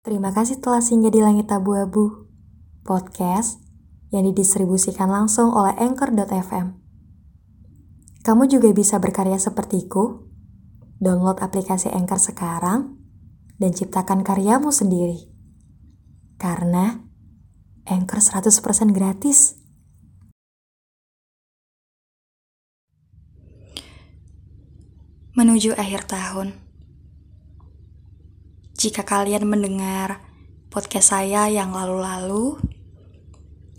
Terima kasih telah singgah di Langit Abu-Abu, podcast yang didistribusikan langsung oleh Anchor.fm. Kamu juga bisa berkarya sepertiku, download aplikasi Anchor sekarang, dan ciptakan karyamu sendiri. Karena Anchor 100% gratis. Menuju akhir tahun. Jika kalian mendengar podcast saya yang lalu-lalu,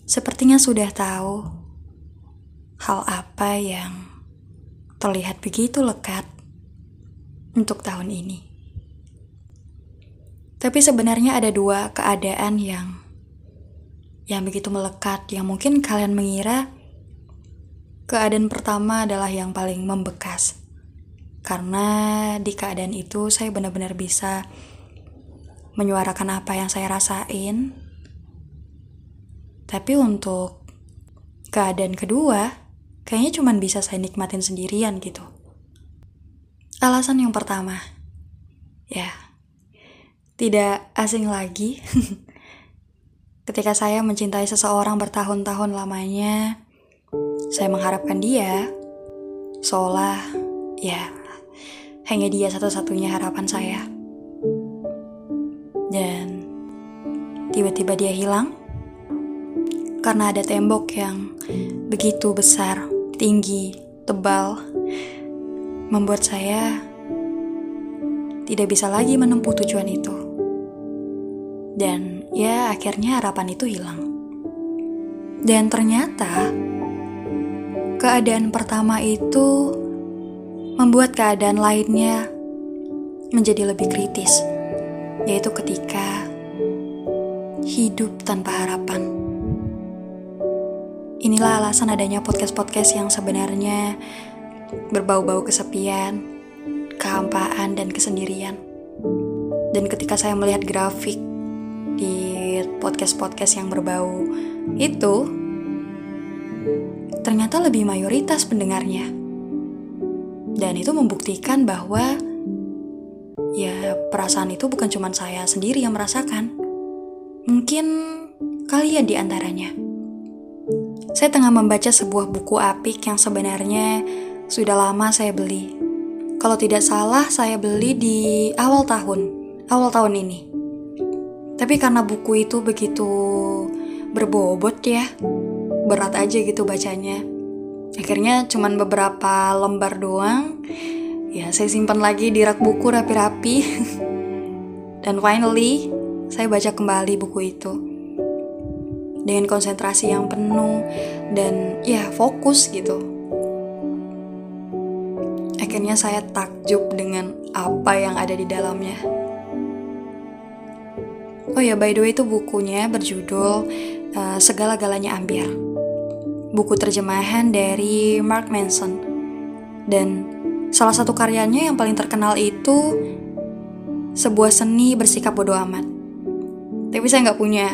sepertinya sudah tahu hal apa yang terlihat begitu lekat untuk tahun ini. Tapi sebenarnya ada dua keadaan yang yang begitu melekat yang mungkin kalian mengira keadaan pertama adalah yang paling membekas. Karena di keadaan itu saya benar-benar bisa menyuarakan apa yang saya rasain. Tapi untuk keadaan kedua, kayaknya cuma bisa saya nikmatin sendirian gitu. Alasan yang pertama, ya, tidak asing lagi. Ketika saya mencintai seseorang bertahun-tahun lamanya, saya mengharapkan dia, seolah, ya, hanya dia satu-satunya harapan saya. Dan tiba-tiba dia hilang karena ada tembok yang begitu besar, tinggi, tebal, membuat saya tidak bisa lagi menempuh tujuan itu. Dan ya akhirnya harapan itu hilang. Dan ternyata keadaan pertama itu membuat keadaan lainnya menjadi lebih kritis, yaitu ketika hidup tanpa harapan. Inilah alasan adanya podcast-podcast yang sebenarnya berbau-bau kesepian, kehampaan, dan kesendirian. Dan ketika saya melihat grafik di podcast-podcast yang berbau itu, ternyata lebih mayoritas pendengarnya. Dan itu membuktikan bahwa ya perasaan itu bukan cuma saya sendiri yang merasakan. Mungkin kalian di antaranya. Saya tengah membaca sebuah buku apik yang sebenarnya sudah lama saya beli. Kalau tidak salah, saya beli di awal tahun, awal tahun ini. Tapi karena buku itu begitu berbobot ya, berat aja gitu bacanya akhirnya cuman beberapa lembar doang ya saya simpan lagi di rak buku rapi-rapi dan finally saya baca kembali buku itu. Dengan konsentrasi yang penuh dan ya fokus gitu. Akhirnya saya takjub dengan apa yang ada di dalamnya. Oh ya by the way itu bukunya berjudul uh, segala-galanya ambiar. Buku terjemahan dari Mark Manson. Dan salah satu karyanya yang paling terkenal itu sebuah seni bersikap bodoh amat. Tapi saya nggak punya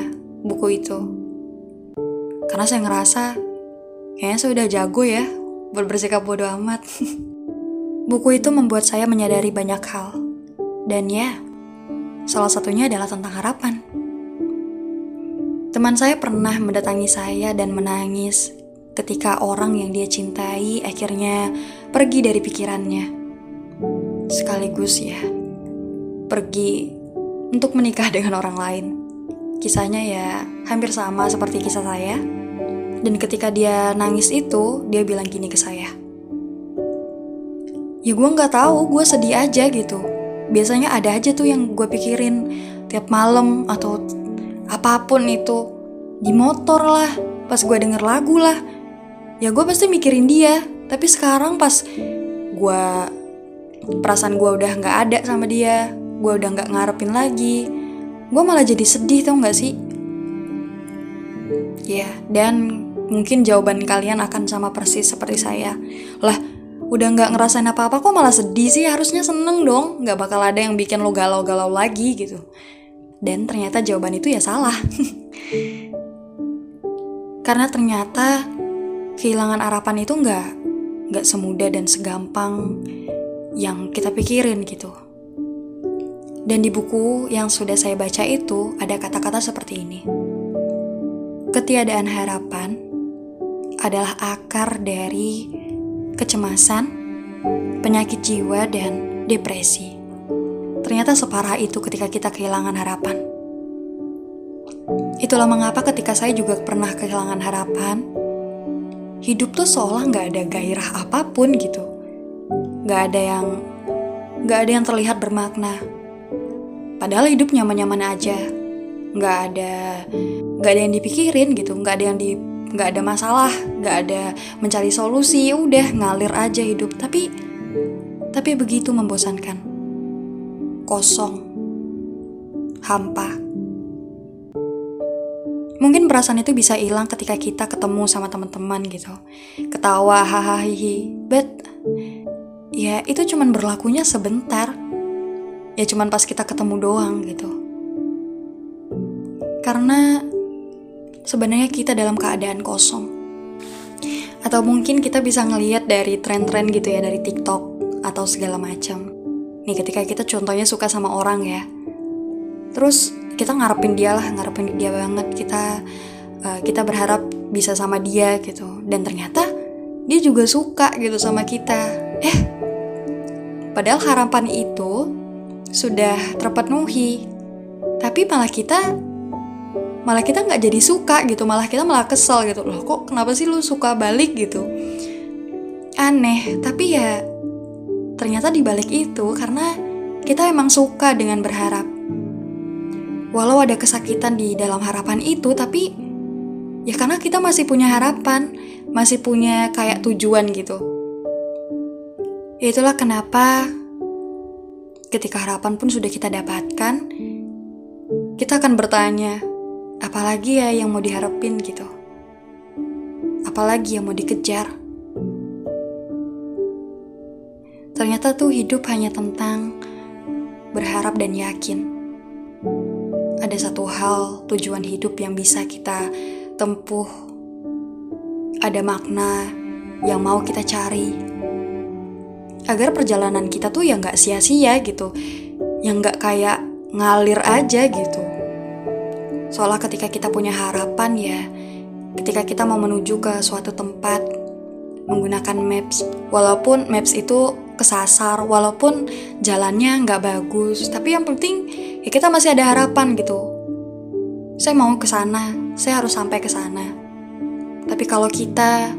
buku itu. Karena saya ngerasa kayaknya saya udah jago ya buat bersikap bodoh amat. buku itu membuat saya menyadari banyak hal. Dan ya, salah satunya adalah tentang harapan. Teman saya pernah mendatangi saya dan menangis ketika orang yang dia cintai akhirnya pergi dari pikirannya. Sekaligus ya, pergi untuk menikah dengan orang lain. Kisahnya ya hampir sama seperti kisah saya. Dan ketika dia nangis itu, dia bilang gini ke saya. Ya gue gak tahu, gue sedih aja gitu. Biasanya ada aja tuh yang gue pikirin tiap malam atau apa pun itu. Di motor lah, pas gue denger lagu lah, ya gue pasti mikirin dia tapi sekarang pas gue perasaan gue udah nggak ada sama dia gue udah nggak ngarepin lagi. Gue malah jadi sedih tau nggak sih? Ya dan mungkin jawaban kalian akan sama persis seperti saya. Lah udah nggak ngerasain apa-apa kok malah sedih sih? Harusnya seneng dong. Nggak bakal ada yang bikin lo galau-galau lagi gitu. Dan ternyata jawaban itu ya salah. Karena ternyata kehilangan harapan itu nggak nggak semudah dan segampang yang kita pikirin gitu. Dan di buku yang sudah saya baca itu ada kata-kata seperti ini. Ketiadaan harapan adalah akar dari kecemasan, penyakit jiwa, dan depresi. Ternyata separah itu ketika kita kehilangan harapan. Itulah mengapa ketika saya juga pernah kehilangan harapan, hidup tuh seolah nggak ada gairah apa pun gitu. Nggak ada yang nggak ada yang terlihat bermakna Padahal hidup nyaman-nyaman aja. Nggak ada nggak ada yang dipikirin gitu, nggak ada yang di nggak ada masalah, nggak ada mencari solusi, udah ngalir aja hidup. Tapi tapi begitu membosankan. Kosong. Hampa. Mungkin perasaan itu bisa hilang ketika kita ketemu sama teman-teman gitu. Ketawa, hahaha, But ya itu cuman berlakunya sebentar ya cuman pas kita ketemu doang gitu. Karena sebenarnya kita dalam keadaan kosong. Atau mungkin kita bisa ngeliat dari tren-tren gitu ya dari TikTok atau segala macam. Nih ketika kita contohnya suka sama orang ya. Terus kita ngarepin dia lah, ngarepin dia banget. Kita uh, kita berharap bisa sama dia gitu. Dan ternyata dia juga suka gitu sama kita. Eh, padahal harapan itu sudah terpenuhi tapi malah kita malah kita nggak jadi suka gitu. Malah kita malah kesel gitu. Loh kok kenapa sih lu suka balik gitu? Aneh. Tapi ya ternyata di balik itu karena kita emang suka dengan berharap. Walau ada kesakitan di dalam harapan itu tapi ya karena kita masih punya harapan masih punya kayak tujuan gitu. Itulah kenapa ketika harapan pun sudah kita dapatkan, kita akan bertanya, apalagi ya yang mau diharapin gitu? Apalagi yang mau dikejar? Ternyata tuh hidup hanya tentang berharap dan yakin. Ada satu hal tujuan hidup yang bisa kita tempuh. Ada makna yang mau kita cari agar perjalanan kita tuh ya nggak sia-sia gitu. Yang nggak kayak ngalir aja gitu. Soalnya ketika kita punya harapan ya ketika kita mau menuju ke suatu tempat menggunakan maps walaupun maps itu kesasar walaupun jalannya nggak bagus tapi yang penting ya kita masih ada harapan gitu. Saya mau ke sana saya harus sampai ke sana. Tapi kalau kita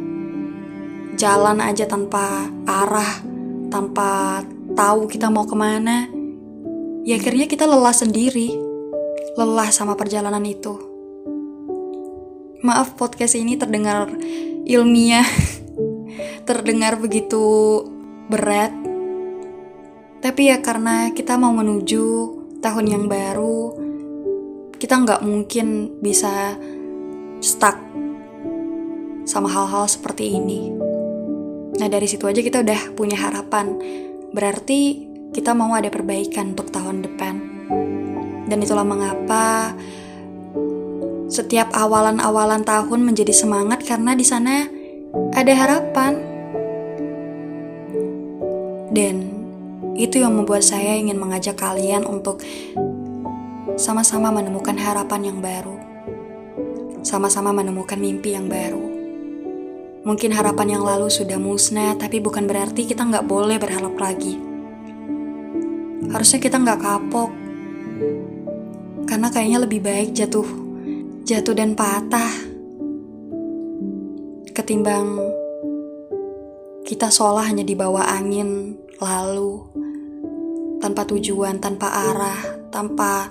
jalan aja tanpa arah tanpa tahu kita mau ke mana, ya akhirnya kita lelah sendiri, lelah sama perjalanan itu. Maaf podcast ini terdengar ilmiah, terdengar begitu berat, tapi ya karena kita mau menuju tahun yang baru, kita nggak mungkin bisa stuck sama hal-hal seperti ini. Nah dari situ aja kita udah punya harapan. Berarti kita mau ada perbaikan untuk tahun depan. Dan itulah mengapa setiap awalan-awalan tahun menjadi semangat karena di sana ada harapan. Dan itu yang membuat saya ingin mengajak kalian untuk sama-sama menemukan harapan yang baru. Sama-sama menemukan mimpi yang baru. Mungkin harapan yang lalu sudah musnah, tapi bukan berarti kita nggak boleh berharap lagi. Harusnya kita nggak kapok, karena kayaknya lebih baik jatuh, jatuh dan patah, ketimbang kita seolah hanya di bawah angin lalu tanpa tujuan, tanpa arah, tanpa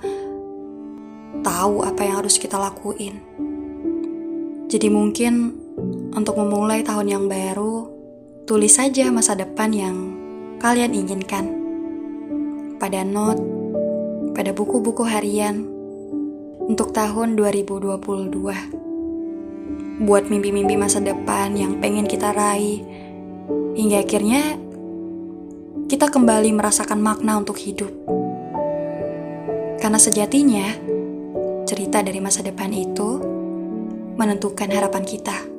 tahu apa yang harus kita lakuin. Jadi mungkin untuk memulai tahun yang baru, tulis saja masa depan yang kalian inginkan. Pada note, pada buku-buku harian untuk tahun 2022. Buat mimpi-mimpi masa depan yang pengen kita raih, hingga akhirnya kita kembali merasakan makna untuk hidup. Karena sejatinya, cerita dari masa depan itu menentukan harapan kita.